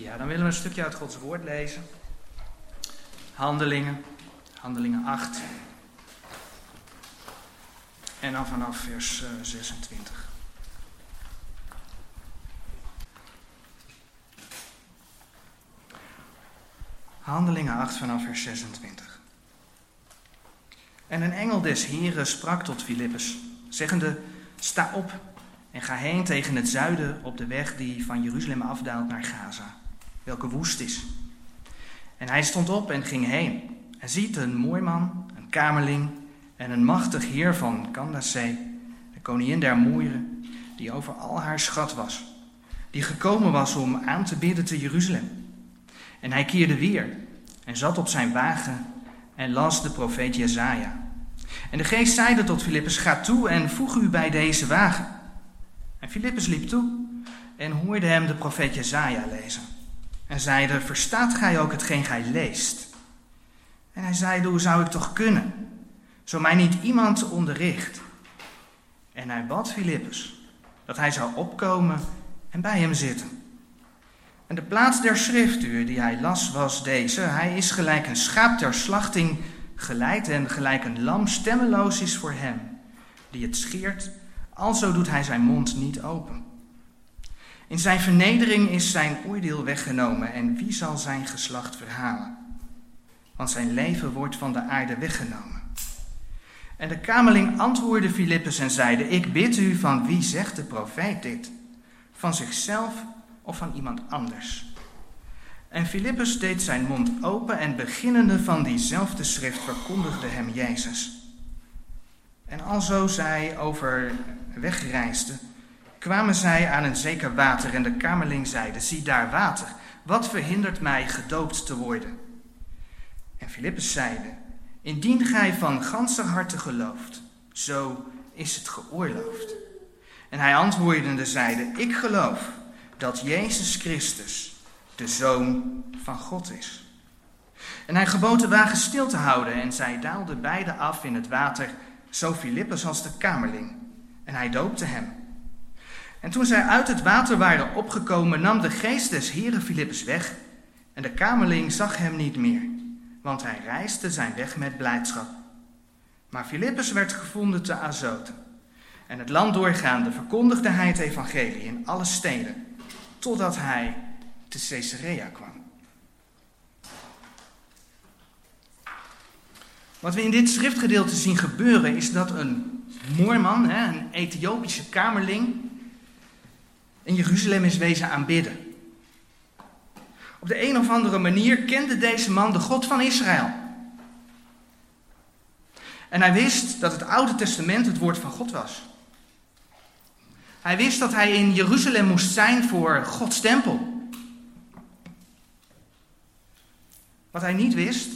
Ja, dan willen we een stukje uit Gods woord lezen. Handelingen, Handelingen 8. En dan vanaf vers 26. Eh, Handelingen 8 vanaf vers 26. En een engel des Heren sprak tot Filippus, zeggende: Sta op en ga heen tegen het zuiden op de weg die van Jeruzalem afdaalt naar Gaza, welke woest is. En hij stond op en ging heen. En ziet een mooi man, een kamerling en een machtig heer van Candace, de koningin der Moeren, die over al haar schat was, die gekomen was om aan te bidden te Jeruzalem. En hij keerde weer en zat op zijn wagen en las de profeet Jezaja. En de geest zeide tot Filippus, ga toe en voeg u bij deze wagen. En Filippus liep toe en hoorde hem de profeet Jezaja lezen. En zeide, verstaat gij ook hetgeen gij leest? En hij zeide, hoe zou ik toch kunnen, zo mij niet iemand onderricht? En hij bad Filippus dat hij zou opkomen en bij hem zitten. En de plaats der schriftuur die hij las was deze. Hij is gelijk een schaap ter slachting geleid en gelijk een lam stemmeloos is voor hem die het scheert, alzo doet hij zijn mond niet open. In zijn vernedering is zijn oordeel weggenomen en wie zal zijn geslacht verhalen? Want zijn leven wordt van de aarde weggenomen. En de kamerling antwoordde Filippus en zeide, ik bid u, van wie zegt de profeet dit? Van zichzelf of van iemand anders? En Filippus deed zijn mond open en beginnende van diezelfde schrift verkondigde hem Jezus. En alzo zij over wegreisden, kwamen zij aan een zeker water en de kamerling zeide, zie daar water, wat verhindert mij gedoopt te worden? En Filippus zeide, indien gij van ganse harte gelooft, zo is het geoorloofd. En hij antwoordende zeide, ik geloof dat Jezus Christus de Zoon van God is. En hij gebood de wagen stil te houden en zij daalden beide af in het water, zo Filippus als de kamerling. En hij doopte hem. En toen zij uit het water waren opgekomen, nam de geest des Heren Filippus weg. En de kamerling zag hem niet meer, want hij reisde zijn weg met blijdschap. Maar Filippus werd gevonden te Azoten. En het land doorgaande verkondigde hij het evangelie in alle steden, totdat hij te Caesarea kwam. Wat we in dit schriftgedeelte zien gebeuren is dat een moorman, een Ethiopische kamerling, in Jeruzalem is wezen aanbidden. Op de een of andere manier kende deze man de God van Israël. En hij wist dat het Oude Testament het woord van God was. Hij wist dat hij in Jeruzalem moest zijn voor Gods tempel. Wat hij niet wist,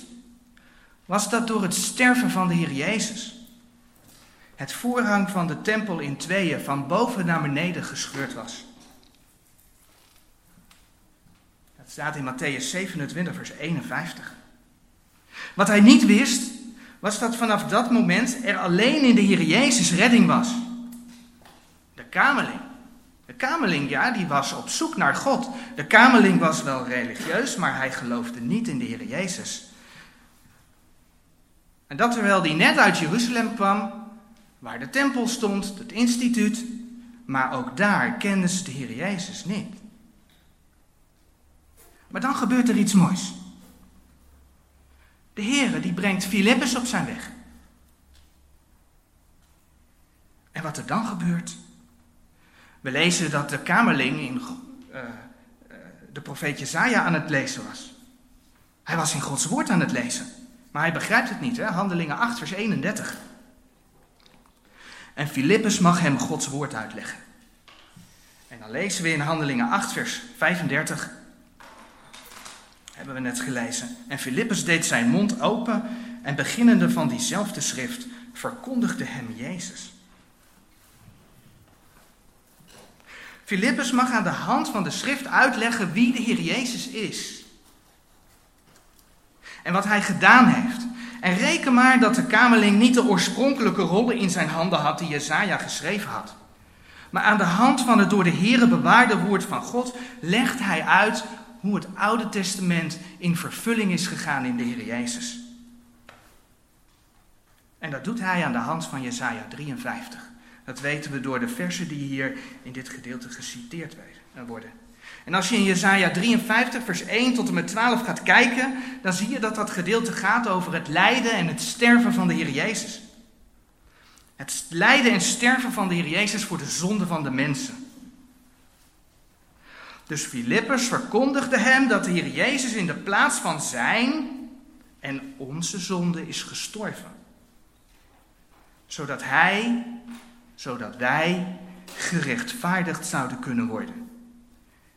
was dat door het sterven van de Heer Jezus het voorhang van de tempel in tweeën van boven naar beneden gescheurd was. Dat staat in Matthäus 27, vers 51. Wat hij niet wist, was dat vanaf dat moment er alleen in de Heer Jezus redding was. De kamerling de kamerling, ja, die was op zoek naar God. De kamerling was wel religieus, maar hij geloofde niet in de Heer Jezus. En dat terwijl hij net uit Jeruzalem kwam, waar de tempel stond, het instituut, maar ook daar kenden ze de Heer Jezus niet. Maar dan gebeurt er iets moois. De Heer die brengt Filippus op zijn weg. En wat er dan gebeurt, we lezen dat de kamerling in uh, de profeet Jezaja aan het lezen was. Hij was in Gods woord aan het lezen. Maar hij begrijpt het niet, hè? Handelingen 8, vers 31. En Filippus mag hem Gods woord uitleggen. En dan lezen we in Handelingen 8, vers 35. Hebben we net gelezen. En Filippus deed zijn mond open en beginnende van diezelfde schrift verkondigde hem Jezus. Filippus mag aan de hand van de schrift uitleggen wie de Heer Jezus is. En wat hij gedaan heeft. En reken maar dat de kamerling niet de oorspronkelijke rollen in zijn handen had die Jezaja geschreven had. Maar aan de hand van het door de Heere bewaarde woord van God legt hij uit hoe het Oude Testament in vervulling is gegaan in de Heer Jezus. En dat doet hij aan de hand van Jesaja 53. Dat weten we door de versen die hier in dit gedeelte geciteerd worden. En als je in Jesaja 53, vers 1 tot en met 12 gaat kijken, dan zie je dat dat gedeelte gaat over het lijden en het sterven van de Heer Jezus. Het lijden en sterven van de Heer Jezus voor de zonde van de mensen. Dus Filippus verkondigde hem dat de Heer Jezus in de plaats van zijn en onze zonde is gestorven. Zodat hij, zodat wij gerechtvaardigd zouden kunnen worden.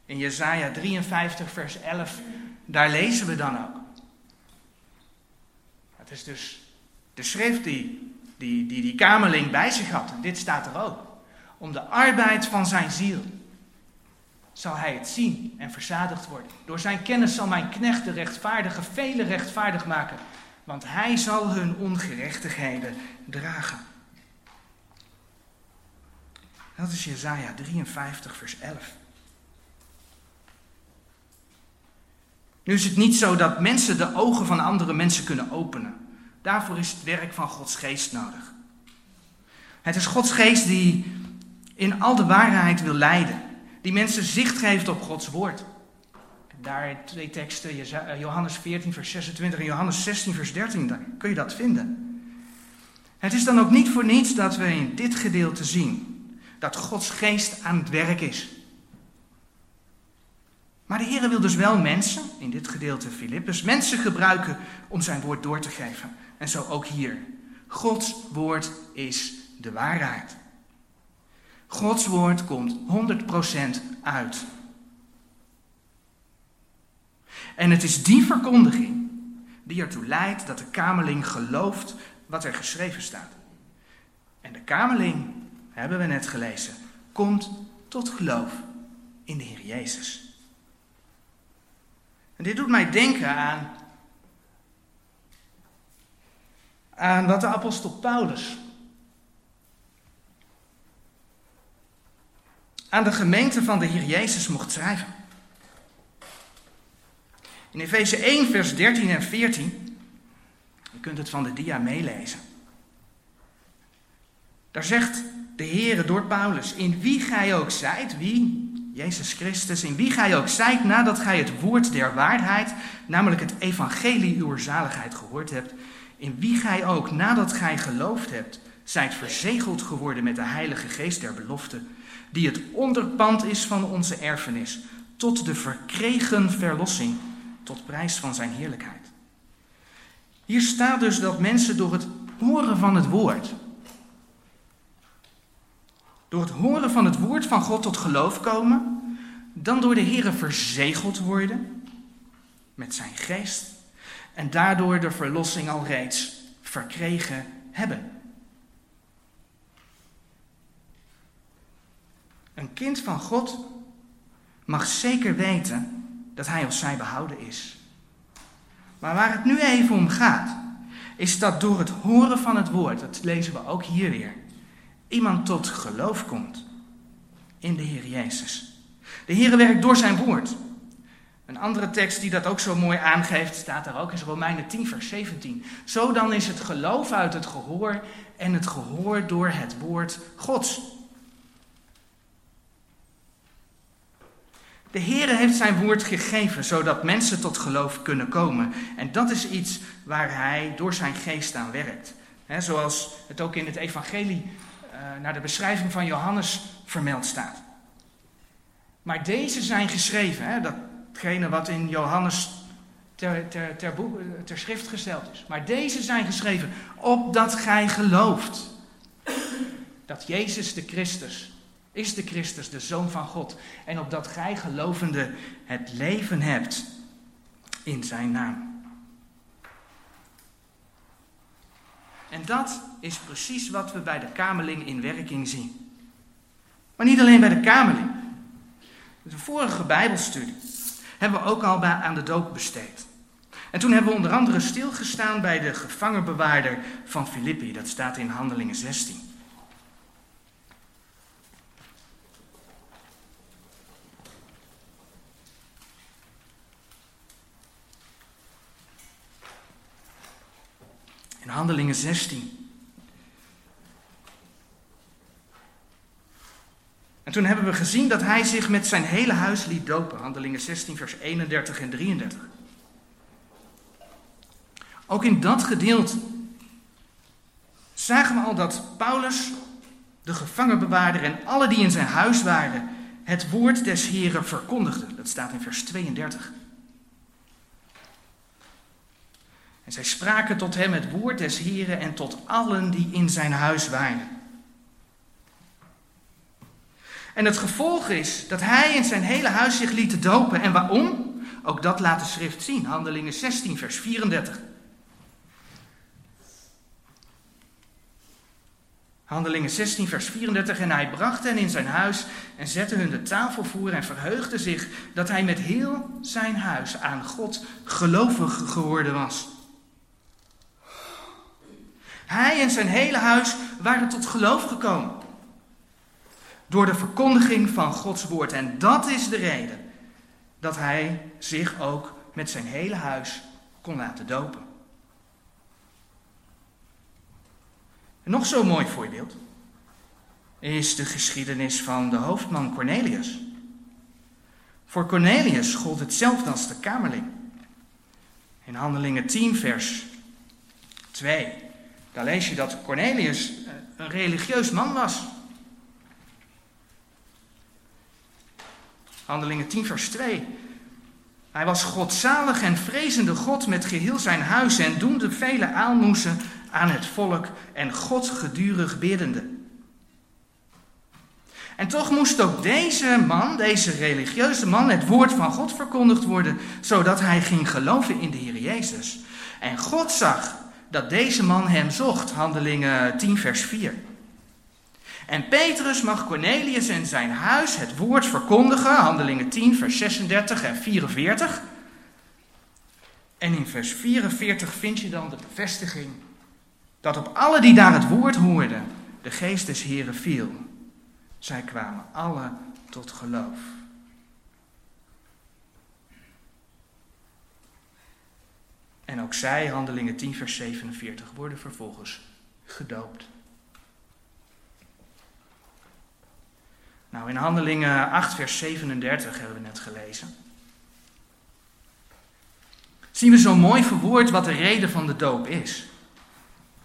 In Jesaja 53, vers 11, daar lezen we dan ook. Het is dus de schrift die die, die die kamerling bij zich had. En dit staat er ook. Om de arbeid van zijn ziel zal hij het zien en verzadigd worden. Door zijn kennis zal mijn knecht de rechtvaardige vele rechtvaardig maken, want hij zal hun ongerechtigheden dragen. Dat is Jezaja 53, vers 11. Nu is het niet zo dat mensen de ogen van andere mensen kunnen openen. Daarvoor is het werk van Gods geest nodig. Het is Gods geest die in al de waarheid wil leiden. Die mensen zicht geeft op Gods woord. Daar twee teksten, eh, Johannes 14, vers 26 en Johannes 16, vers 13, daar kun je dat vinden. Het is dan ook niet voor niets dat we in dit gedeelte zien dat Gods geest aan het werk is. Maar de Heer wil dus wel mensen, in dit gedeelte Filippus, mensen gebruiken om zijn woord door te geven. En zo ook hier. Gods woord is de waarheid. Gods woord komt 100% uit. En het is die verkondiging die ertoe leidt dat de kamerling gelooft wat er geschreven staat. En de kamerling, hebben we net gelezen, komt tot geloof in de Heer Jezus. En dit doet mij denken aan aan wat de apostel Paulus aan de gemeente van de Heer Jezus mocht schrijven. In Efeze 1, vers 13 en 14, je kunt het van de dia meelezen. Daar zegt de Heer door Paulus, in wie gij ook zijt, wie? Jezus Christus, in wie gij ook zijt, nadat gij het woord der waarheid, namelijk het evangelie uw zaligheid gehoord hebt, in wie gij ook, nadat gij geloofd hebt, zijt verzegeld geworden met de Heilige Geest der belofte, die het onderpand is van onze erfenis, tot de verkregen verlossing, tot prijs van zijn heerlijkheid. Hier staat dus dat mensen door het horen van het woord, door het horen van het woord van God tot geloof komen, dan door de Here verzegeld worden met zijn geest en daardoor de verlossing al reeds verkregen hebben. Een kind van God mag zeker weten dat hij of zij behouden is. Maar waar het nu even om gaat, is dat door het horen van het woord, dat lezen we ook hier weer, iemand tot geloof komt in de Heer Jezus. De Heer werkt door zijn woord. Een andere tekst die dat ook zo mooi aangeeft, staat daar ook in Romeinen 10, vers 17. Zo dan is het geloof uit het gehoor en het gehoor door het woord Gods. De Heer heeft zijn woord gegeven, zodat mensen tot geloof kunnen komen. En dat is iets waar hij door zijn geest aan werkt. zoals het ook in het evangelie uh, naar de beschrijving van Johannes vermeld staat. Maar deze zijn geschreven, dat hetgene wat in Johannes ter, ter, ter, ter schrift gesteld is. Maar deze zijn geschreven opdat gij gelooft dat Jezus de Christus is de Christus, de Zoon van God. En opdat gij gelovende het leven hebt in zijn naam. En dat is precies wat we bij de Kamerling in werking zien. Maar niet alleen bij de Kamerling. De vorige Bijbelstudie hebben we ook al aan de doop besteed. En toen hebben we onder andere stilgestaan bij de gevangenbewaarder van Filippi. Dat staat in Handelingen 16. In Handelingen 16. En toen hebben we gezien dat hij zich met zijn hele huis liet dopen. Handelingen 16, vers 31 en 33. Ook in dat gedeelte zagen we al dat Paulus, de gevangenbewaarder en alle die in zijn huis waren, het woord des Heren verkondigden. Dat staat in vers 32. En zij spraken tot hem het woord des Heren en tot allen die in zijn huis waren. En het gevolg is dat hij in zijn hele huis zich liet dopen. En waarom? Ook dat laat de schrift zien. Handelingen 16, vers 34. Handelingen 16, vers 34. En hij bracht hen in zijn huis en zette hun de tafel voor en verheugde zich dat hij met heel zijn huis aan God gelovig geworden was. Hij en zijn hele huis waren tot geloof gekomen. Door de verkondiging van Gods woord. En dat is de reden dat hij zich ook met zijn hele huis kon laten dopen. En nog zo'n mooi voorbeeld is de geschiedenis van de hoofdman Cornelius. Voor Cornelius gold hetzelfde als de kamerling. In Handelingen 10, vers 2, daar lees je dat Cornelius eh, een religieus man was. Handelingen 10, vers 2. Hij was godzalig en vrezende God met geheel zijn huis en doende vele aalmoezen aan het volk en God gedurig biddende. En toch moest ook deze man, deze religieuze man, het woord van God verkondigd worden, zodat hij ging geloven in de Heer Jezus. En God zag dat deze man hem zocht, handelingen 10 vers 4. En Petrus mag Cornelius en zijn huis het woord verkondigen, handelingen 10 vers 36 en 44. En in vers 44 vind je dan de bevestiging dat op alle die daar het woord hoorden, de geest des Heren viel. Zij kwamen alle tot geloof. En ook zij, handelingen 10, vers 47, worden vervolgens gedoopt. Nou, in handelingen 8, vers 37 hebben we net gelezen. Zien we zo mooi verwoord wat de reden van de doop is.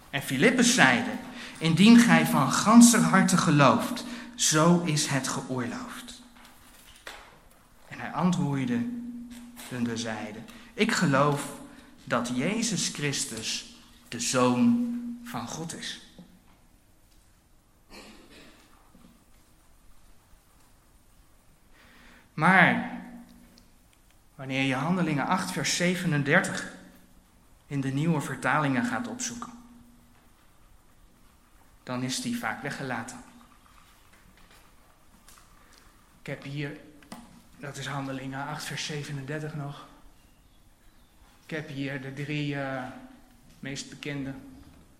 En Filippus zeide, indien gij van ganser harte gelooft, zo is het geoorloofd. En hij antwoordde de zeide, ik geloof dat Jezus Christus de Zoon van God is. Maar wanneer je Handelingen 8, vers 37 in de nieuwe vertalingen gaat opzoeken, dan is die vaak weggelaten. Ik heb hier, dat is Handelingen 8, vers 37 nog. Ik heb hier de drie uh, meest bekende.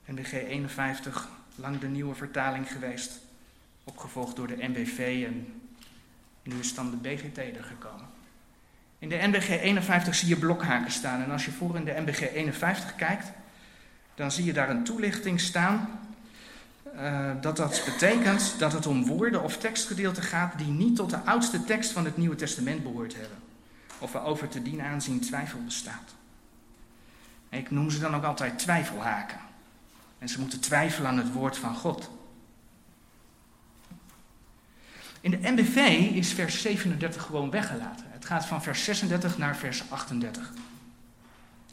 NBG 51, lang de nieuwe vertaling geweest. Opgevolgd door de NBV en nu is dan de BGT er gekomen. In de NBG 51 zie je blokhaken staan. En als je voor in de NBG 51 kijkt, dan zie je daar een toelichting staan uh, dat dat betekent dat het om woorden of tekstgedeelten gaat die niet tot de oudste tekst van het Nieuwe Testament behoord hebben. Of waarover te dien aanzien twijfel bestaat. Ik noem ze dan ook altijd twijfelhaken. En ze moeten twijfelen aan het woord van God. In de NBV is vers 37 gewoon weggelaten. Het gaat van vers 36 naar vers 38.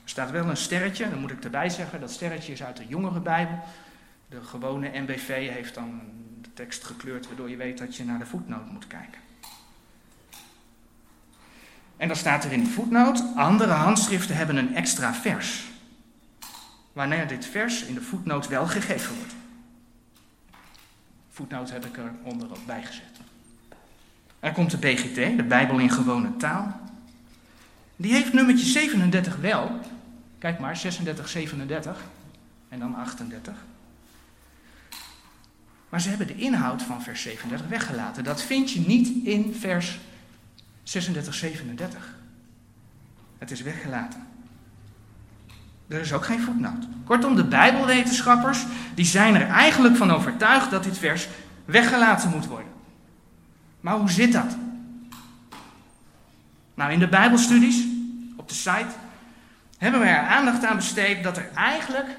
Er staat wel een sterretje, dan moet ik erbij zeggen, dat sterretje is uit de jongere Bijbel. De gewone NBV heeft dan de tekst gekleurd, waardoor je weet dat je naar de voetnoot moet kijken. En dan staat er in de voetnoot: andere handschriften hebben een extra vers. Wanneer dit vers in de voetnoot wel gegeven wordt. Voetnoot heb ik er onder op bijgezet. Er komt de BGT, de Bijbel in gewone taal. Die heeft nummertje 37 wel. Kijk maar, 36, 37 en dan 38. Maar ze hebben de inhoud van vers 37 weggelaten. Dat vind je niet in vers 36, 37. Het is weggelaten. Er is ook geen voetnoot. Kortom, de Bijbelwetenschappers die zijn er eigenlijk van overtuigd dat dit vers weggelaten moet worden. Maar hoe zit dat? Nou, in de Bijbelstudies op de site hebben we er aandacht aan besteed dat er eigenlijk,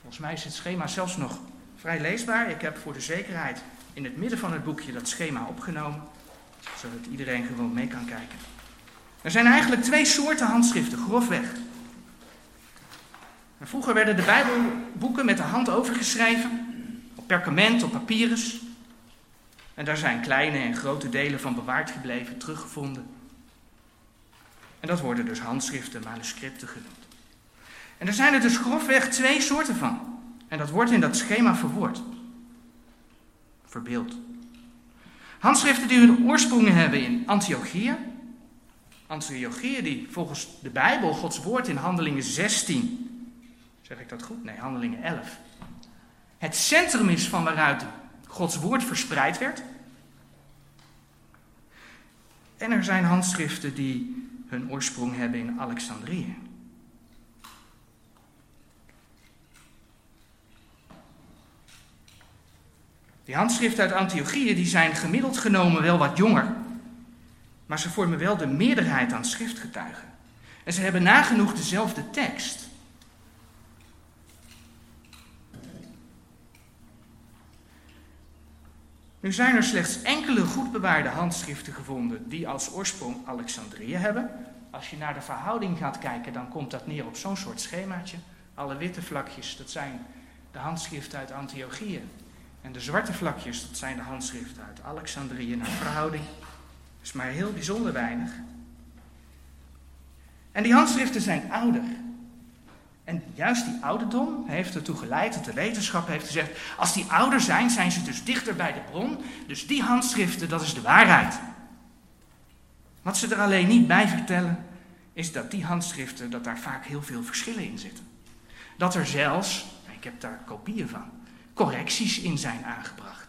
volgens mij is het schema zelfs nog vrij leesbaar. Ik heb voor de zekerheid in het midden van het boekje dat schema opgenomen, zodat iedereen gewoon mee kan kijken. Er zijn eigenlijk twee soorten handschriften, grofweg. vroeger werden de Bijbelboeken met de hand overgeschreven, op perkament, op papyrus. En daar zijn kleine en grote delen van bewaard gebleven, teruggevonden. En dat worden dus handschriften, manuscripten genoemd. En er zijn er dus grofweg twee soorten van. En dat wordt in dat schema verwoord. Verbeeld. Handschriften die hun oorsprong hebben in Antiochieën. Antiochieën die volgens de Bijbel, Gods woord in Handelingen 16, zeg ik dat goed? Nee, Handelingen 11. Het centrum is van waaruit Gods woord verspreid werd. En er zijn handschriften die hun oorsprong hebben in Alexandrië. Die handschriften uit Antiochië die zijn gemiddeld genomen wel wat jonger, maar ze vormen wel de meerderheid aan schriftgetuigen. En ze hebben nagenoeg dezelfde tekst. Nu zijn er slechts enkele goed bewaarde handschriften gevonden die als oorsprong Alexandrië hebben. Als je naar de verhouding gaat kijken, dan komt dat neer op zo'n soort schemaatje. Alle witte vlakjes, dat zijn de handschriften uit Antiochië. En de zwarte vlakjes, dat zijn de handschriften uit Alexandrië naar verhouding. Is maar heel bijzonder weinig. En die handschriften zijn ouder. En juist die ouderdom heeft ertoe geleid dat de wetenschap heeft gezegd: als die ouder zijn, zijn ze dus dichter bij de bron. Dus die handschriften, dat is de waarheid. Wat ze er alleen niet bij vertellen, is dat die handschriften, dat daar vaak heel veel verschillen in zitten. Dat er zelfs, ik heb daar kopieën van, correcties in zijn aangebracht.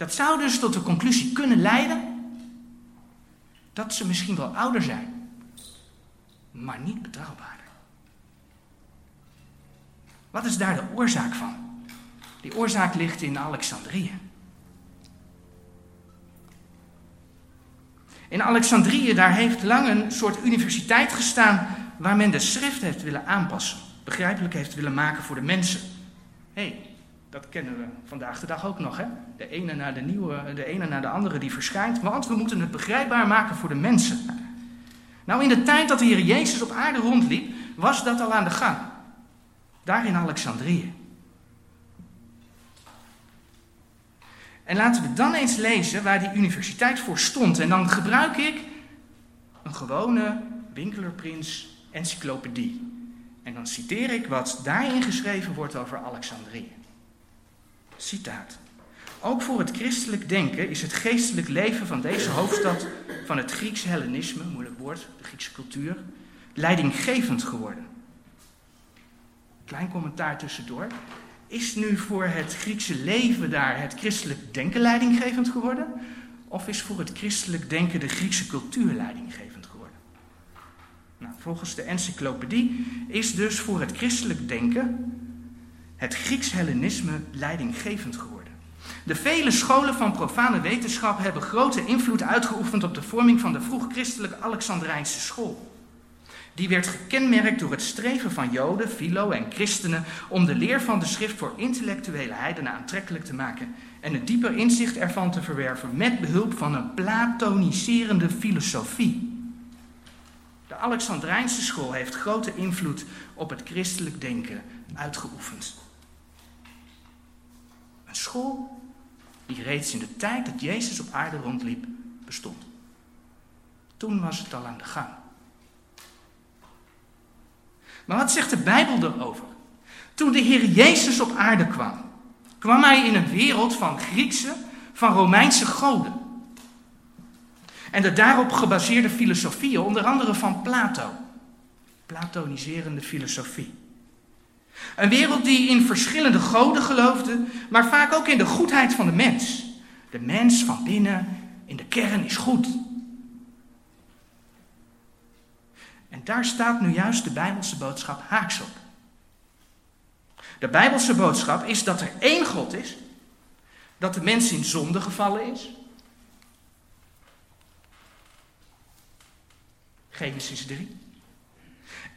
Dat zou dus tot de conclusie kunnen leiden dat ze misschien wel ouder zijn, maar niet betrouwbaar. Wat is daar de oorzaak van? Die oorzaak ligt in Alexandrië. In Alexandrië, daar heeft lang een soort universiteit gestaan waar men de schrift heeft willen aanpassen, begrijpelijk heeft willen maken voor de mensen. Hey, dat kennen we vandaag de dag ook nog, hè? De ene na de nieuwe, de ene na de andere die verschijnt, want we moeten het begrijpbaar maken voor de mensen. Nou, in de tijd dat de Heer Jezus op aarde rondliep, was dat al aan de gang. Daar in Alexandrië. En laten we dan eens lezen waar die universiteit voor stond. En dan gebruik ik een gewone Winkelerprins encyclopedie. En dan citeer ik wat daarin geschreven wordt over Alexandrië. Citaat. Ook voor het christelijk denken is het geestelijk leven van deze hoofdstad van het Grieks Hellenisme, moeilijk woord, de Griekse cultuur, leidinggevend geworden. Klein commentaar tussendoor. Is nu voor het Griekse leven daar het christelijk denken leidinggevend geworden? Of is voor het christelijk denken de Griekse cultuur leidinggevend geworden? Nou, volgens de encyclopedie is dus voor het christelijk denken het Grieks-Hellenisme leidinggevend geworden. De vele scholen van profane wetenschap hebben grote invloed uitgeoefend op de vorming van de vroeg-christelijke Alexandrijnse school. Die werd gekenmerkt door het streven van Joden, Philo en christenen om de leer van de schrift voor intellectuele heidenen aantrekkelijk te maken en het dieper inzicht ervan te verwerven met behulp van een platoniserende filosofie. De Alexandrijnse school heeft grote invloed op het christelijk denken uitgeoefend. Een school die reeds in de tijd dat Jezus op aarde rondliep bestond. Toen was het al aan de gang. Maar wat zegt de Bijbel erover? Toen de Heer Jezus op aarde kwam, kwam hij in een wereld van Griekse, van Romeinse goden. En de daarop gebaseerde filosofieën, onder andere van Plato. Platoniserende filosofie. Een wereld die in verschillende goden geloofde, maar vaak ook in de goedheid van de mens. De mens van binnen, in de kern, is goed. En Daar staat nu juist de Bijbelse boodschap haaks op. De Bijbelse boodschap is dat er één God is, dat de mens in zonde gevallen is. Genesis 3.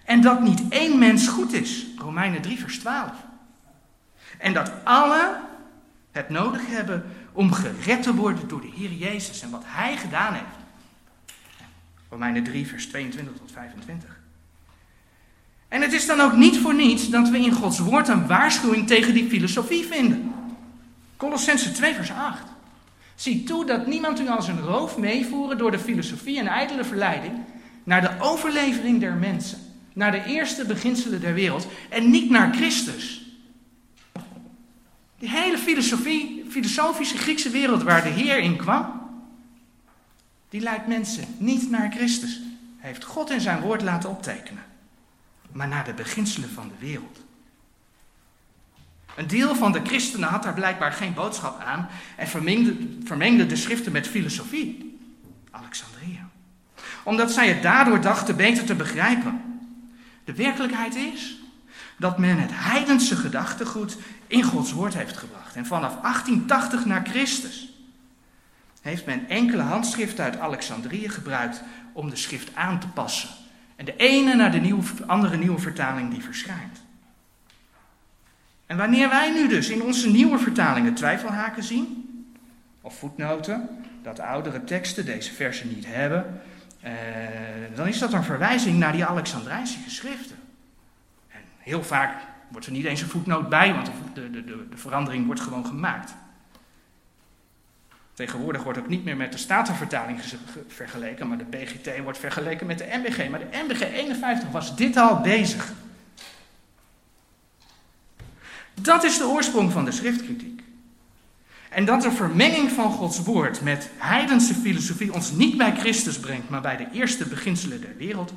En dat niet één mens goed is. Romeinen 3, vers 12. En dat alle het nodig hebben om gered te worden door de Heer Jezus en wat Hij gedaan heeft. Romeinen 3, vers 22 tot 25. En het is dan ook niet voor niets dat we in Gods woord een waarschuwing tegen die filosofie vinden. Colossense 2, vers 8. Zie toe dat niemand u als een roof meevoeren door de filosofie en ijdele verleiding naar de overlevering der mensen, naar de eerste beginselen der wereld en niet naar Christus. Die hele filosofie, filosofische Griekse wereld waar de Heer in kwam, die leidt mensen niet naar Christus. Hij heeft God in zijn woord laten optekenen, maar naar de beginselen van de wereld. Een deel van de christenen had daar blijkbaar geen boodschap aan en vermengde, vermengde de schriften met filosofie. Alexandria. Omdat zij het daardoor dachten beter te begrijpen. De werkelijkheid is dat men het heidense gedachtegoed in Gods woord heeft gebracht. En vanaf 1880 na Christus heeft men enkele handschriften uit Alexandrië gebruikt om de schrift aan te passen. En de ene naar de nieuwe, andere nieuwe vertaling die verschijnt. En wanneer wij nu dus in onze nieuwe vertalingen twijfelhaken zien, of voetnoten, dat oudere teksten deze versen niet hebben, eh, dan is dat een verwijzing naar die Alexandrijnse geschriften. En heel vaak wordt er niet eens een voetnoot bij, want de, de, de, de verandering wordt gewoon gemaakt. Tegenwoordig wordt ook niet meer met de Statenvertaling vergeleken, maar de PGT wordt vergeleken met de MBG. Maar de MBG 51 was dit al bezig. Dat is de oorsprong van de schriftkritiek. En dat de vermenging van Gods woord met heidense filosofie ons niet bij Christus brengt, maar bij de eerste beginselen der wereld.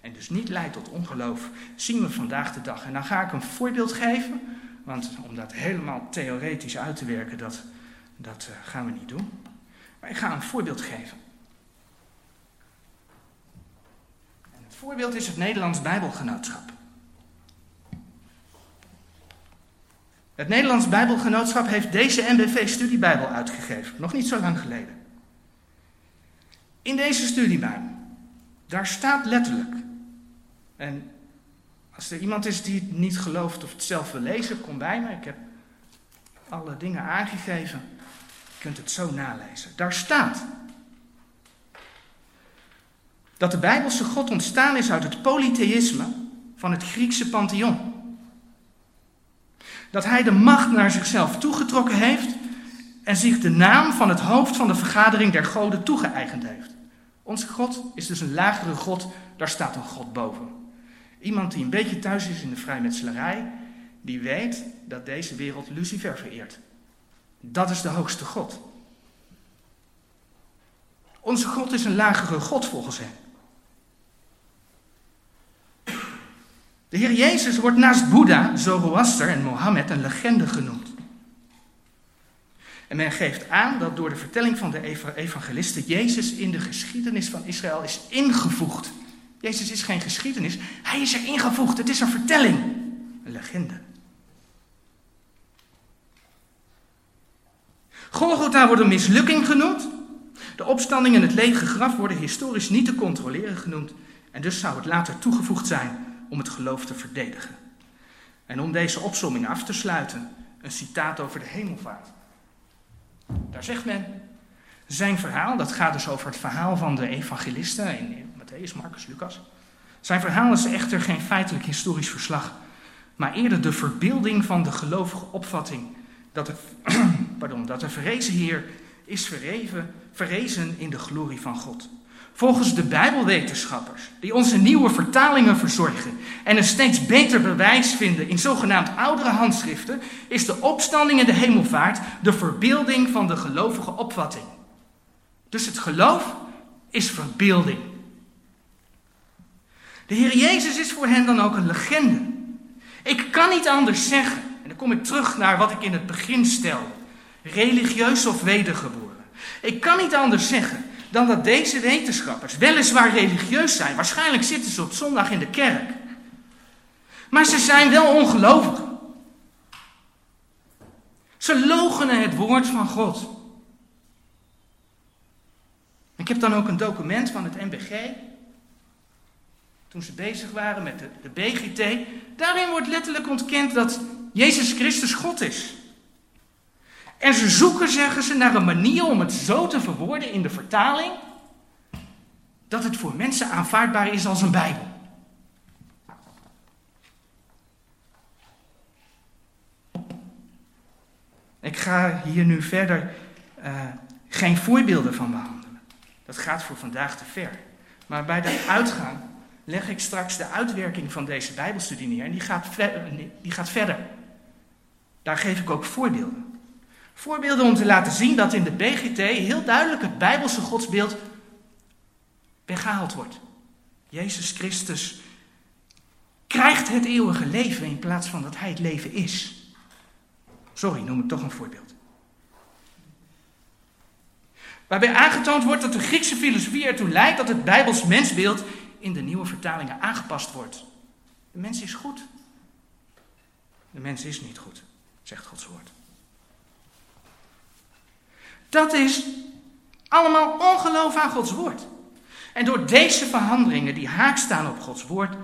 En dus niet leidt tot ongeloof, zien we vandaag de dag. En dan ga ik een voorbeeld geven, want om dat helemaal theoretisch uit te werken, dat, dat uh, gaan we niet doen. Maar ik ga een voorbeeld geven. En het voorbeeld is het Nederlands Bijbelgenootschap. Het Nederlands Bijbelgenootschap heeft deze NBV-studiebijbel uitgegeven, nog niet zo lang geleden. In deze studiebijbel, daar staat letterlijk, en als er iemand is die het niet gelooft of het zelf wil lezen, kom bij me. Ik heb alle dingen aangegeven. Je kunt het zo nalezen. Daar staat dat de Bijbelse God ontstaan is uit het polytheïsme van het Griekse pantheon dat hij de macht naar zichzelf toegetrokken heeft en zich de naam van het hoofd van de vergadering der goden toegeëigend heeft. Onze God is dus een lagere God, daar staat een God boven. Iemand die een beetje thuis is in de vrijmetselarij, die weet dat deze wereld Lucifer vereert. Dat is de hoogste God. Onze God is een lagere God volgens hem. De Heer Jezus wordt naast Boeddha, Zoroaster en Mohammed een legende genoemd. En men geeft aan dat door de vertelling van de evangelisten Jezus in de geschiedenis van Israël is ingevoegd. Jezus is geen geschiedenis, hij is er ingevoegd. Het is een vertelling, een legende. Golgotha wordt een mislukking genoemd. De opstanding en het lege graf worden historisch niet te controleren genoemd. En dus zou het later toegevoegd zijn om het geloof te verdedigen. En om deze opsomming af te sluiten, een citaat over de hemelvaart. Daar zegt men, zijn verhaal, dat gaat dus over het verhaal van de evangelisten in Matthäus, Marcus, Lucas. Zijn verhaal is echter geen feitelijk historisch verslag, maar eerder de verbeelding van de gelovige opvatting dat de, pardon, dat de verrezen Heer is verreven, verrezen in de glorie van God. Volgens de Bijbelwetenschappers, die onze nieuwe vertalingen verzorgen en een steeds beter bewijs vinden in zogenaamd oudere handschriften, is de opstanding en de hemelvaart de verbeelding van de gelovige opvatting. Dus het geloof is verbeelding. De Heer Jezus is voor hen dan ook een legende. Ik kan niet anders zeggen, en dan kom ik terug naar wat ik in het begin stelde: religieus of wedergeboren. Ik kan niet anders zeggen dan dat deze wetenschappers weliswaar religieus zijn. Waarschijnlijk zitten ze op zondag in de kerk. Maar ze zijn wel ongelovig. Ze logenen het woord van God. Ik heb dan ook een document van het NBG. Toen ze bezig waren met de, de BGT. Daarin wordt letterlijk ontkend dat Jezus Christus God is. En ze zoeken, zeggen ze, naar een manier om het zo te verwoorden in de vertaling. dat het voor mensen aanvaardbaar is als een Bijbel. Ik ga hier nu verder uh, geen voorbeelden van behandelen. Dat gaat voor vandaag te ver. Maar bij de uitgang leg ik straks de uitwerking van deze Bijbelstudie neer. En die gaat, die gaat verder. Daar geef ik ook voorbeelden. Voorbeelden om te laten zien dat in de BGT heel duidelijk het Bijbelse godsbeeld weggehaald wordt. Jezus Christus krijgt het eeuwige leven in plaats van dat hij het leven is. Sorry, noem ik toch een voorbeeld. Waarbij aangetoond wordt dat de Griekse filosofie ertoe leidt dat het Bijbels mensbeeld in de nieuwe vertalingen aangepast wordt. De mens is goed. De mens is niet goed, zegt Gods woord. Dat is allemaal ongeloof aan Gods woord. En door deze veranderingen die haak staan op Gods woord,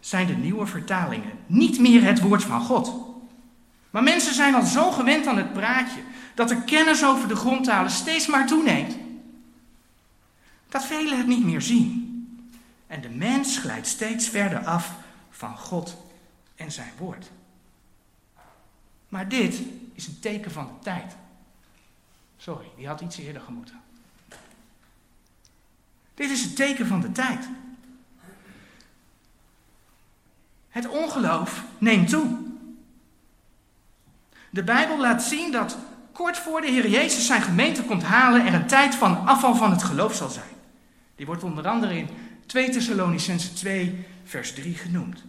zijn de nieuwe vertalingen niet meer het woord van God. Maar mensen zijn al zo gewend aan het praatje dat de kennis over de grondtalen steeds maar toeneemt. Dat velen het niet meer zien. En de mens glijdt steeds verder af van God en zijn woord. Maar dit is een teken van de tijd. Sorry, die had iets eerder gemoeten. Dit is een teken van de tijd. Het ongeloof neemt toe. De Bijbel laat zien dat kort voor de Heer Jezus zijn gemeente komt halen er een tijd van afval van het geloof zal zijn. Die wordt onder andere in 2 Thessalonicense 2 vers 3 genoemd.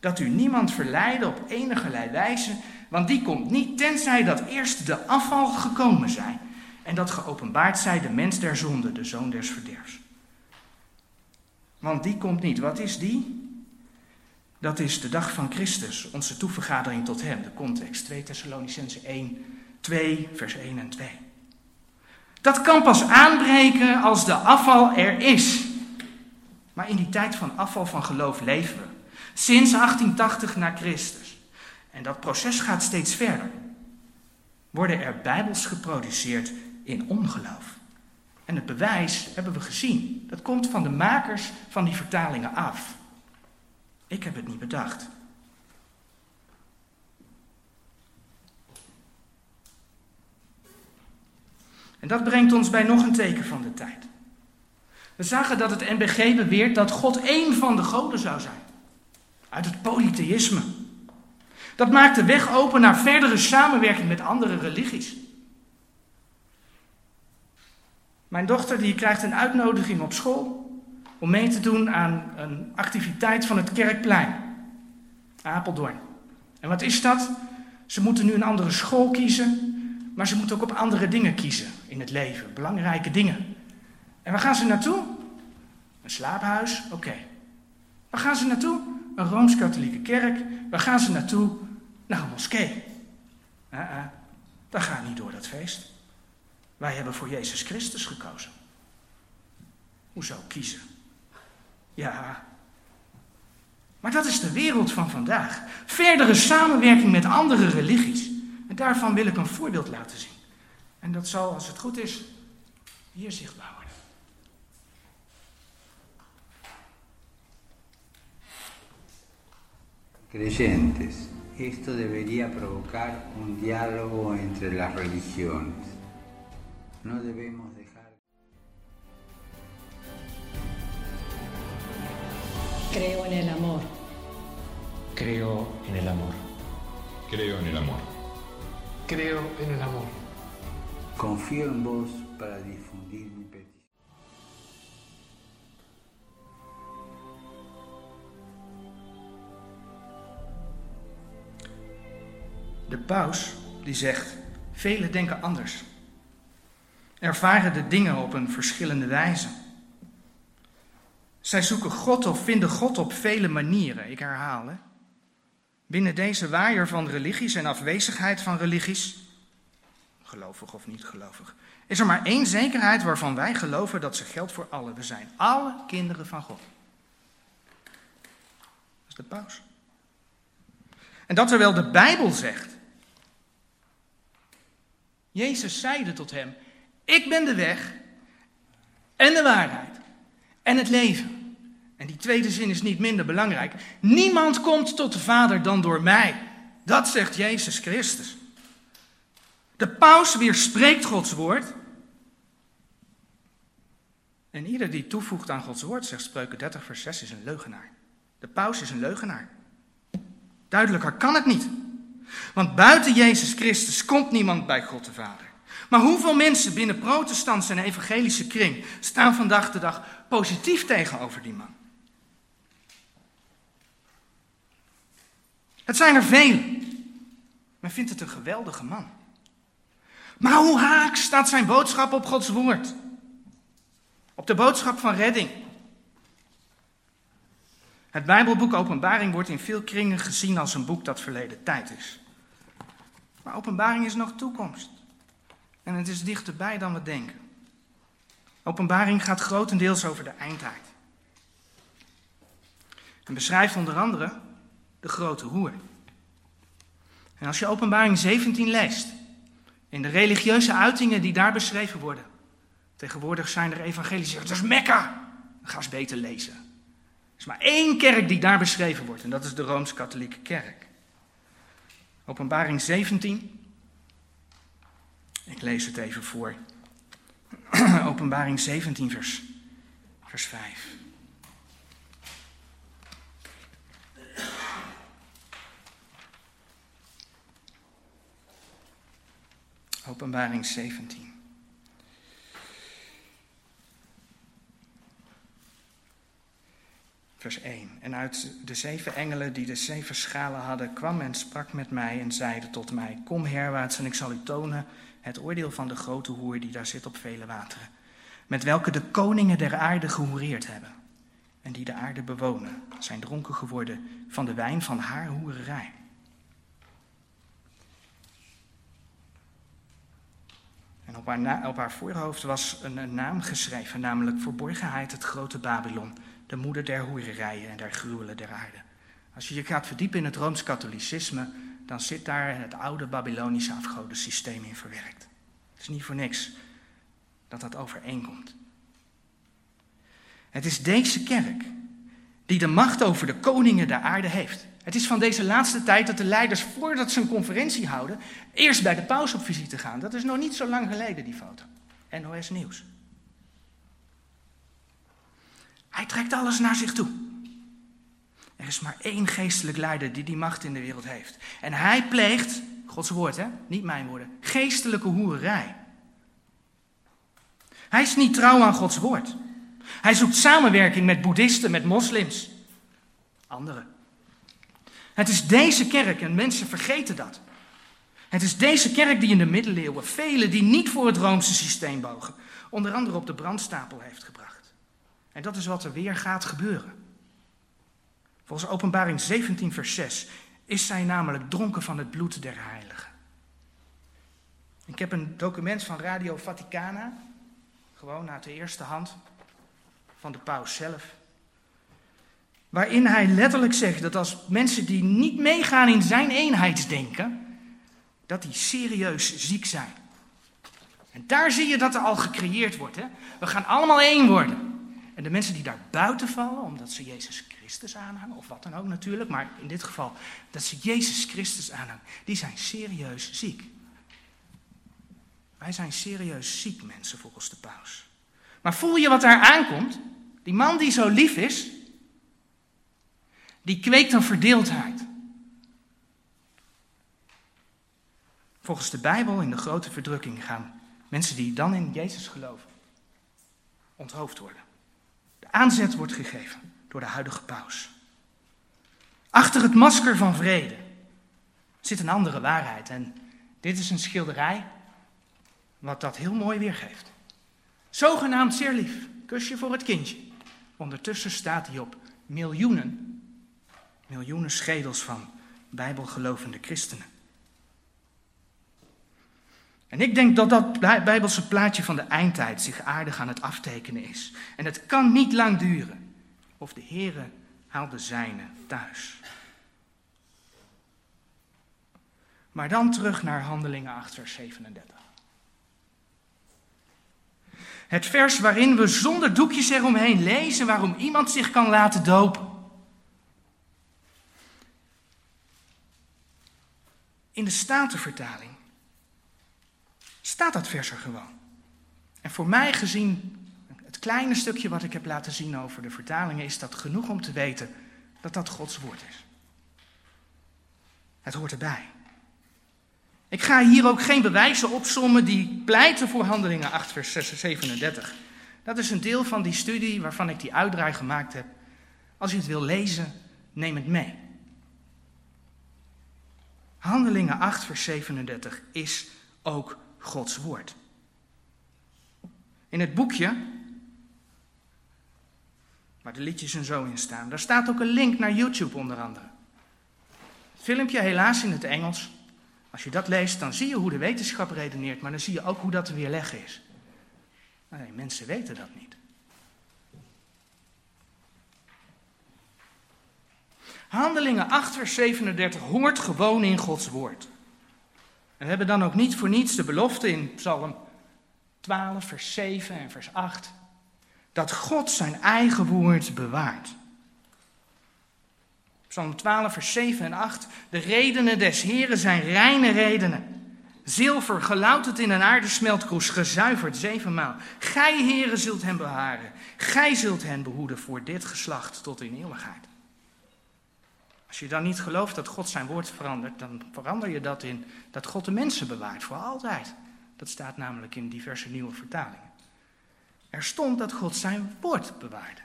Dat u niemand verleiden op enige wijze, want die komt niet tenzij dat eerst de afval gekomen zijn en dat geopenbaard zij de mens der zonde, de zoon des verderfs. Want die komt niet. Wat is die? Dat is de dag van Christus, onze toevergadering tot Hem, de context 2 Thessalonicense 1, 2, vers 1 en 2. Dat kan pas aanbreken als de afval er is. Maar in die tijd van afval van geloof leven we. Sinds 1880 na Christus. En dat proces gaat steeds verder. Worden er bijbels geproduceerd in ongeloof. En het bewijs hebben we gezien. Dat komt van de makers van die vertalingen af. Ik heb het niet bedacht. En dat brengt ons bij nog een teken van de tijd. We zagen dat het NBG beweert dat God één van de goden zou zijn. Uit het polytheïsme. Dat maakt de weg open naar verdere samenwerking met andere religies. Mijn dochter die krijgt een uitnodiging op school om mee te doen aan een activiteit van het Kerkplein, Apeldoorn. En wat is dat? Ze moeten nu een andere school kiezen, maar ze moeten ook op andere dingen kiezen in het leven, belangrijke dingen. En waar gaan ze naartoe? Een slaaphuis? Oké. Waar gaan ze naartoe? Een rooms-katholieke kerk. Waar gaan ze naartoe? Naar een moskee. Uh -uh. Dat gaat niet door dat feest. Wij hebben voor Jezus Christus gekozen. Hoezo kiezen? Ja. Maar dat is de wereld van vandaag. Verdere samenwerking met andere religies. En daarvan wil ik een voorbeeld laten zien. En dat zal, als het goed is, hier zichtbaar worden. Creyentes, esto debería provocar un diálogo entre las religiones. No debemos dejar. Creo en el amor. Creo en el amor. Creo en el amor. Creo en el amor. Confío en vos para difundir De paus die zegt, velen denken anders. ervaren de dingen op een verschillende wijze. Zij zoeken God of vinden God op vele manieren, ik herhaal. Hè. Binnen deze waaier van religies en afwezigheid van religies, gelovig of niet gelovig, is er maar één zekerheid waarvan wij geloven dat ze geldt voor allen. We zijn alle kinderen van God. Dat is de paus. En dat terwijl de Bijbel zegt. Jezus zeide tot hem: Ik ben de weg en de waarheid en het leven. En die tweede zin is niet minder belangrijk. Niemand komt tot de Vader dan door mij. Dat zegt Jezus Christus. De paus weerspreekt Gods woord. En ieder die toevoegt aan Gods woord, zegt Spreuken 30, vers 6, is een leugenaar. De paus is een leugenaar. Duidelijker kan het niet. Want buiten Jezus Christus komt niemand bij God de Vader. Maar hoeveel mensen binnen protestantse en evangelische kring staan vandaag de dag positief tegenover die man? Het zijn er velen. Men vindt het een geweldige man. Maar hoe haak staat zijn boodschap op Gods woord? Op de boodschap van redding. Het Bijbelboek Openbaring wordt in veel kringen gezien als een boek dat verleden tijd is. Maar Openbaring is nog toekomst. En het is dichterbij dan we denken. Openbaring gaat grotendeels over de eindtijd. En beschrijft onder andere de grote hoer. En als je Openbaring 17 leest, in de religieuze uitingen die daar beschreven worden, tegenwoordig zijn er evangelisch dat is Mekka. Ga eens beter lezen. Er is maar één kerk die daar beschreven wordt en dat is de Rooms-Katholieke Kerk. Openbaring 17. Ik lees het even voor. Openbaring 17, vers, vers 5. Openbaring 17. Vers 1. En uit de zeven engelen die de zeven schalen hadden, kwam en sprak met mij en zeide tot mij: Kom herwaarts en ik zal u tonen het oordeel van de grote hoer die daar zit op vele wateren, met welke de koningen der aarde gehoereerd hebben. En die de aarde bewonen, zijn dronken geworden van de wijn van haar hoererij. En op haar, op haar voorhoofd was een, een naam geschreven, namelijk Verborgenheid, het grote Babylon, de moeder der hoererijen en der gruwelen der aarde. Als je je gaat verdiepen in het Rooms-Katholicisme, dan zit daar het oude Babylonische afgodensysteem in verwerkt. Het is niet voor niks dat dat overeenkomt. Het is deze kerk die de macht over de koningen der aarde heeft. Het is van deze laatste tijd dat de leiders, voordat ze een conferentie houden, eerst bij de paus op visite gaan. Dat is nog niet zo lang geleden, die foto. NOS Nieuws. Hij trekt alles naar zich toe. Er is maar één geestelijk leider die die macht in de wereld heeft. En hij pleegt, Gods woord hè, niet mijn woorden, geestelijke hoererij. Hij is niet trouw aan Gods woord. Hij zoekt samenwerking met boeddhisten, met moslims, anderen. Het is deze kerk, en mensen vergeten dat. Het is deze kerk die in de middeleeuwen velen die niet voor het Roomse systeem bogen, onder andere op de brandstapel heeft gebracht. En dat is wat er weer gaat gebeuren. Volgens Openbaring 17, vers 6 is zij namelijk dronken van het bloed der heiligen. Ik heb een document van Radio Vaticana, gewoon uit de eerste hand, van de paus zelf. Waarin hij letterlijk zegt dat als mensen die niet meegaan in zijn eenheidsdenken, dat die serieus ziek zijn. En daar zie je dat er al gecreëerd wordt. Hè? We gaan allemaal één worden. En de mensen die daar buiten vallen, omdat ze Jezus Christus aanhangen, of wat dan ook natuurlijk, maar in dit geval dat ze Jezus Christus aanhangen, die zijn serieus ziek. Wij zijn serieus ziek mensen volgens de paus. Maar voel je wat daar aankomt? Die man die zo lief is, die kweekt een verdeeldheid. Volgens de Bijbel in de grote verdrukking gaan mensen die dan in Jezus geloven onthoofd worden. Aanzet wordt gegeven door de huidige paus. Achter het masker van vrede zit een andere waarheid. En dit is een schilderij wat dat heel mooi weergeeft. Zogenaamd zeer lief, kusje voor het kindje. Ondertussen staat hij op miljoenen, miljoenen schedels van bijbelgelovende christenen. En ik denk dat dat bijbelse plaatje van de eindtijd zich aardig aan het aftekenen is. En het kan niet lang duren of de Heere haalt de zijne thuis. Maar dan terug naar Handelingen 8, vers 37. Het vers waarin we zonder doekjes eromheen lezen waarom iemand zich kan laten dopen. In de Statenvertaling staat dat vers er gewoon. En voor mij gezien, het kleine stukje wat ik heb laten zien over de vertalingen, is dat genoeg om te weten dat dat Gods woord is. Het hoort erbij. Ik ga hier ook geen bewijzen opsommen die pleiten voor handelingen 8, vers 37. Dat is een deel van die studie waarvan ik die uitdraai gemaakt heb. Als je het wil lezen, neem het mee. Handelingen 8, vers 37 is ook Gods woord. In het boekje, waar de liedjes en zo in staan, daar staat ook een link naar YouTube onder andere. Het filmpje helaas in het Engels. Als je dat leest, dan zie je hoe de wetenschap redeneert, maar dan zie je ook hoe dat te weerleggen is. Nee, mensen weten dat niet. Handelingen 8, vers 37 hoort gewoon in Gods woord. We hebben dan ook niet voor niets de belofte in Psalm 12, vers 7 en vers 8, dat God zijn eigen woord bewaart. Psalm 12, vers 7 en 8. De redenen des Heren zijn reine redenen. Zilver, gelouterd in een aardesmeltkroes, gezuiverd zevenmaal. Gij, Heren, zult hen bewaren. Gij zult hen behoeden voor dit geslacht tot in eeuwigheid. Als je dan niet gelooft dat God zijn woord verandert, dan verander je dat in dat God de mensen bewaart voor altijd. Dat staat namelijk in diverse nieuwe vertalingen. Er stond dat God zijn woord bewaarde.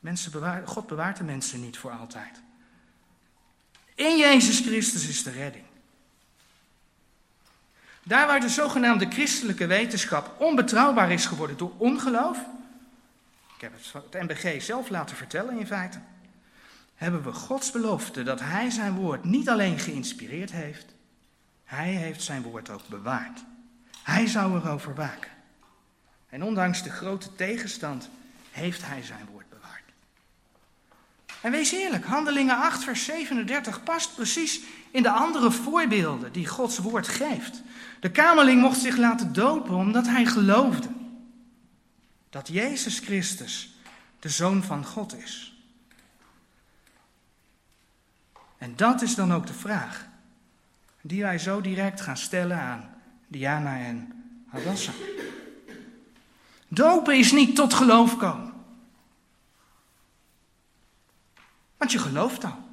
Mensen God bewaart de mensen niet voor altijd. In Jezus Christus is de redding. Daar waar de zogenaamde christelijke wetenschap onbetrouwbaar is geworden door ongeloof, ik heb het het MBG zelf laten vertellen in feite, hebben we Gods belofte dat Hij zijn woord niet alleen geïnspireerd heeft, Hij heeft zijn woord ook bewaard. Hij zou erover waken. En ondanks de grote tegenstand heeft Hij zijn woord bewaard. En wees eerlijk, Handelingen 8, vers 37 past precies in de andere voorbeelden die Gods woord geeft. De kamerling mocht zich laten dopen omdat hij geloofde dat Jezus Christus de Zoon van God is. En dat is dan ook de vraag die wij zo direct gaan stellen aan Diana en Hadassa. Dopen is niet tot geloof komen. Want je gelooft al.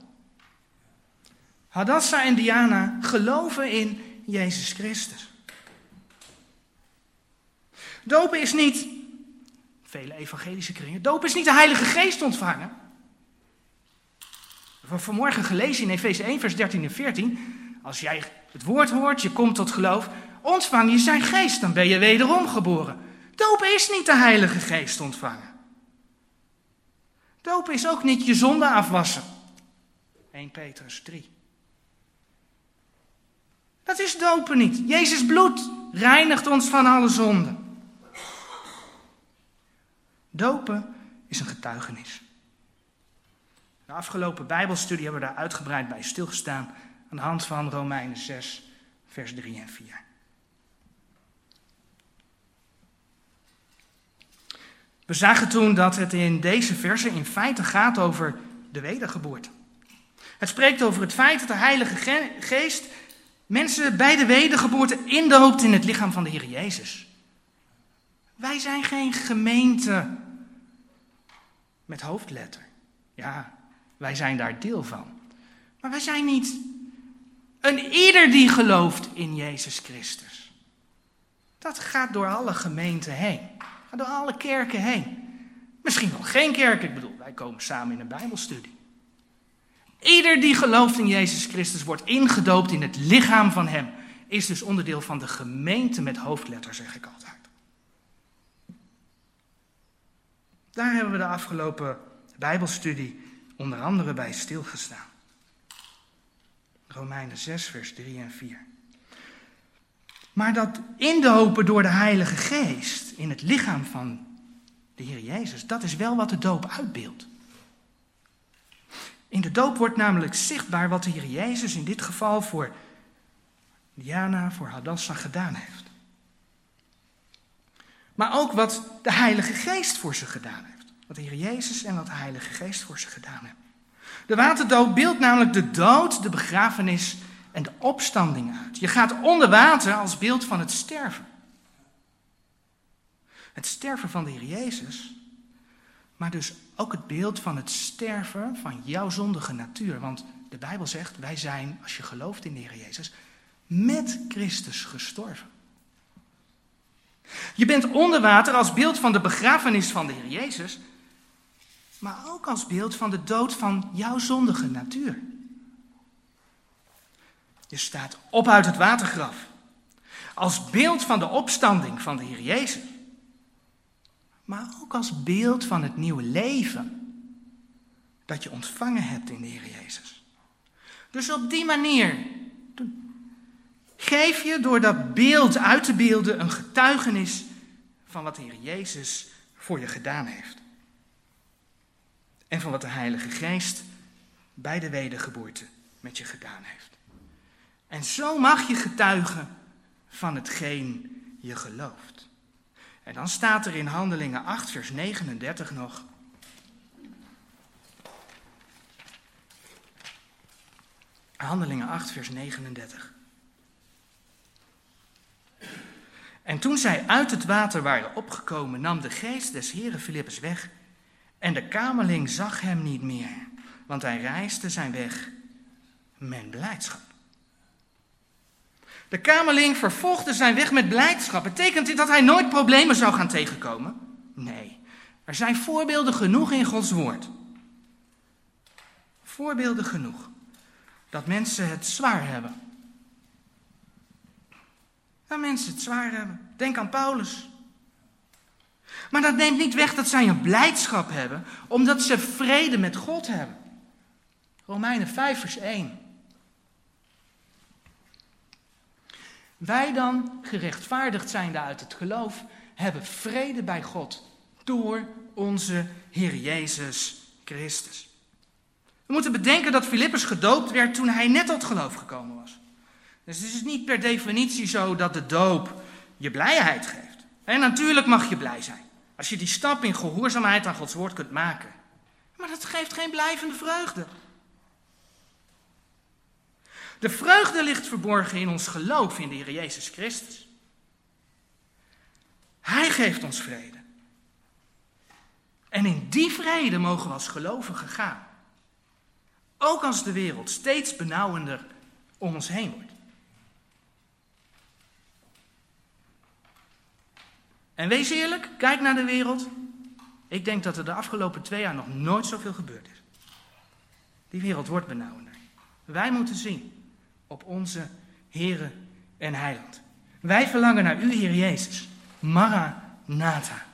Hadassa en Diana geloven in Jezus Christus. Dopen is niet, vele evangelische kringen, dopen is niet de Heilige Geest ontvangen. We hebben vanmorgen gelezen in Efeze 1, vers 13 en 14. Als jij het woord hoort, je komt tot geloof, ontvang je zijn geest, dan ben je wederom geboren. Dopen is niet de Heilige Geest ontvangen. Dopen is ook niet je zonde afwassen. 1 Petrus 3. Dat is dopen niet. Jezus bloed reinigt ons van alle zonden. Dopen is een getuigenis. De afgelopen Bijbelstudie hebben we daar uitgebreid bij stilgestaan aan de hand van Romeinen 6, vers 3 en 4. We zagen toen dat het in deze versen in feite gaat over de wedergeboorte. Het spreekt over het feit dat de Heilige Geest mensen bij de wedergeboorte indoopt in het lichaam van de Heer Jezus. Wij zijn geen gemeente met hoofdletter. Ja, wij zijn daar deel van. Maar wij zijn niet een ieder die gelooft in Jezus Christus. Dat gaat door alle gemeenten heen. Gaat door alle kerken heen. Misschien wel geen kerk, ik bedoel, wij komen samen in een Bijbelstudie. Ieder die gelooft in Jezus Christus wordt ingedoopt in het lichaam van Hem. is dus onderdeel van de gemeente met hoofdletter, zeg ik altijd. Daar hebben we de afgelopen Bijbelstudie onder andere bij stilgestaan. Romeinen 6, vers 3 en 4. Maar dat indopen door de Heilige Geest in het lichaam van de Heer Jezus, dat is wel wat de doop uitbeeldt. In de doop wordt namelijk zichtbaar wat de Heer Jezus in dit geval voor Diana, voor Hadassa gedaan heeft. Maar ook wat de Heilige Geest voor ze gedaan heeft. Wat de Heer Jezus en wat de Heilige Geest voor ze gedaan hebben. De waterdoop beeldt namelijk de dood, de begrafenis en de opstanding uit. Je gaat onder water als beeld van het sterven. Het sterven van de Heer Jezus, maar dus ook het beeld van het sterven van jouw zondige natuur. Want de Bijbel zegt, wij zijn, als je gelooft in de Heer Jezus, met Christus gestorven. Je bent onder water als beeld van de begrafenis van de Heer Jezus, maar ook als beeld van de dood van jouw zondige natuur. Je staat op uit het watergraf, als beeld van de opstanding van de Heer Jezus, maar ook als beeld van het nieuwe leven dat je ontvangen hebt in de Heer Jezus. Dus op die manier geef je door dat beeld uit te beelden een getuigenis van wat de Heer Jezus voor je gedaan heeft. En van wat de Heilige Geest bij de wedergeboorte met je gedaan heeft. En zo mag je getuigen van hetgeen je gelooft. En dan staat er in Handelingen 8, vers 39 nog. Handelingen 8, vers 39. En toen zij uit het water waren opgekomen, nam de geest des Heren Filippus weg. En de kamerling zag hem niet meer, want hij reisde zijn weg met blijdschap. De kamerling vervolgde zijn weg met blijdschap. Betekent dit dat hij nooit problemen zou gaan tegenkomen? Nee. Er zijn voorbeelden genoeg in Gods woord. Voorbeelden genoeg. Dat mensen het zwaar hebben. Dat mensen het zwaar hebben. Denk aan Paulus. Maar dat neemt niet weg dat zij een blijdschap hebben, omdat ze vrede met God hebben. Romeinen 5, vers 1. Wij dan, gerechtvaardigd zijnde uit het geloof, hebben vrede bij God door onze Heer Jezus Christus. We moeten bedenken dat Filippus gedoopt werd toen hij net tot geloof gekomen was. Dus het is niet per definitie zo dat de doop je blijheid geeft. En natuurlijk mag je blij zijn. Als je die stap in gehoorzaamheid aan Gods woord kunt maken. Maar dat geeft geen blijvende vreugde. De vreugde ligt verborgen in ons geloof in de Heer Jezus Christus. Hij geeft ons vrede. En in die vrede mogen we als gelovigen gaan. Ook als de wereld steeds benauwender om ons heen wordt. En wees eerlijk, kijk naar de wereld. Ik denk dat er de afgelopen twee jaar nog nooit zoveel gebeurd is. Die wereld wordt benauwender. Wij moeten zien op onze Heere en Heiland. Wij verlangen naar u, Heer Jezus. Maranatha.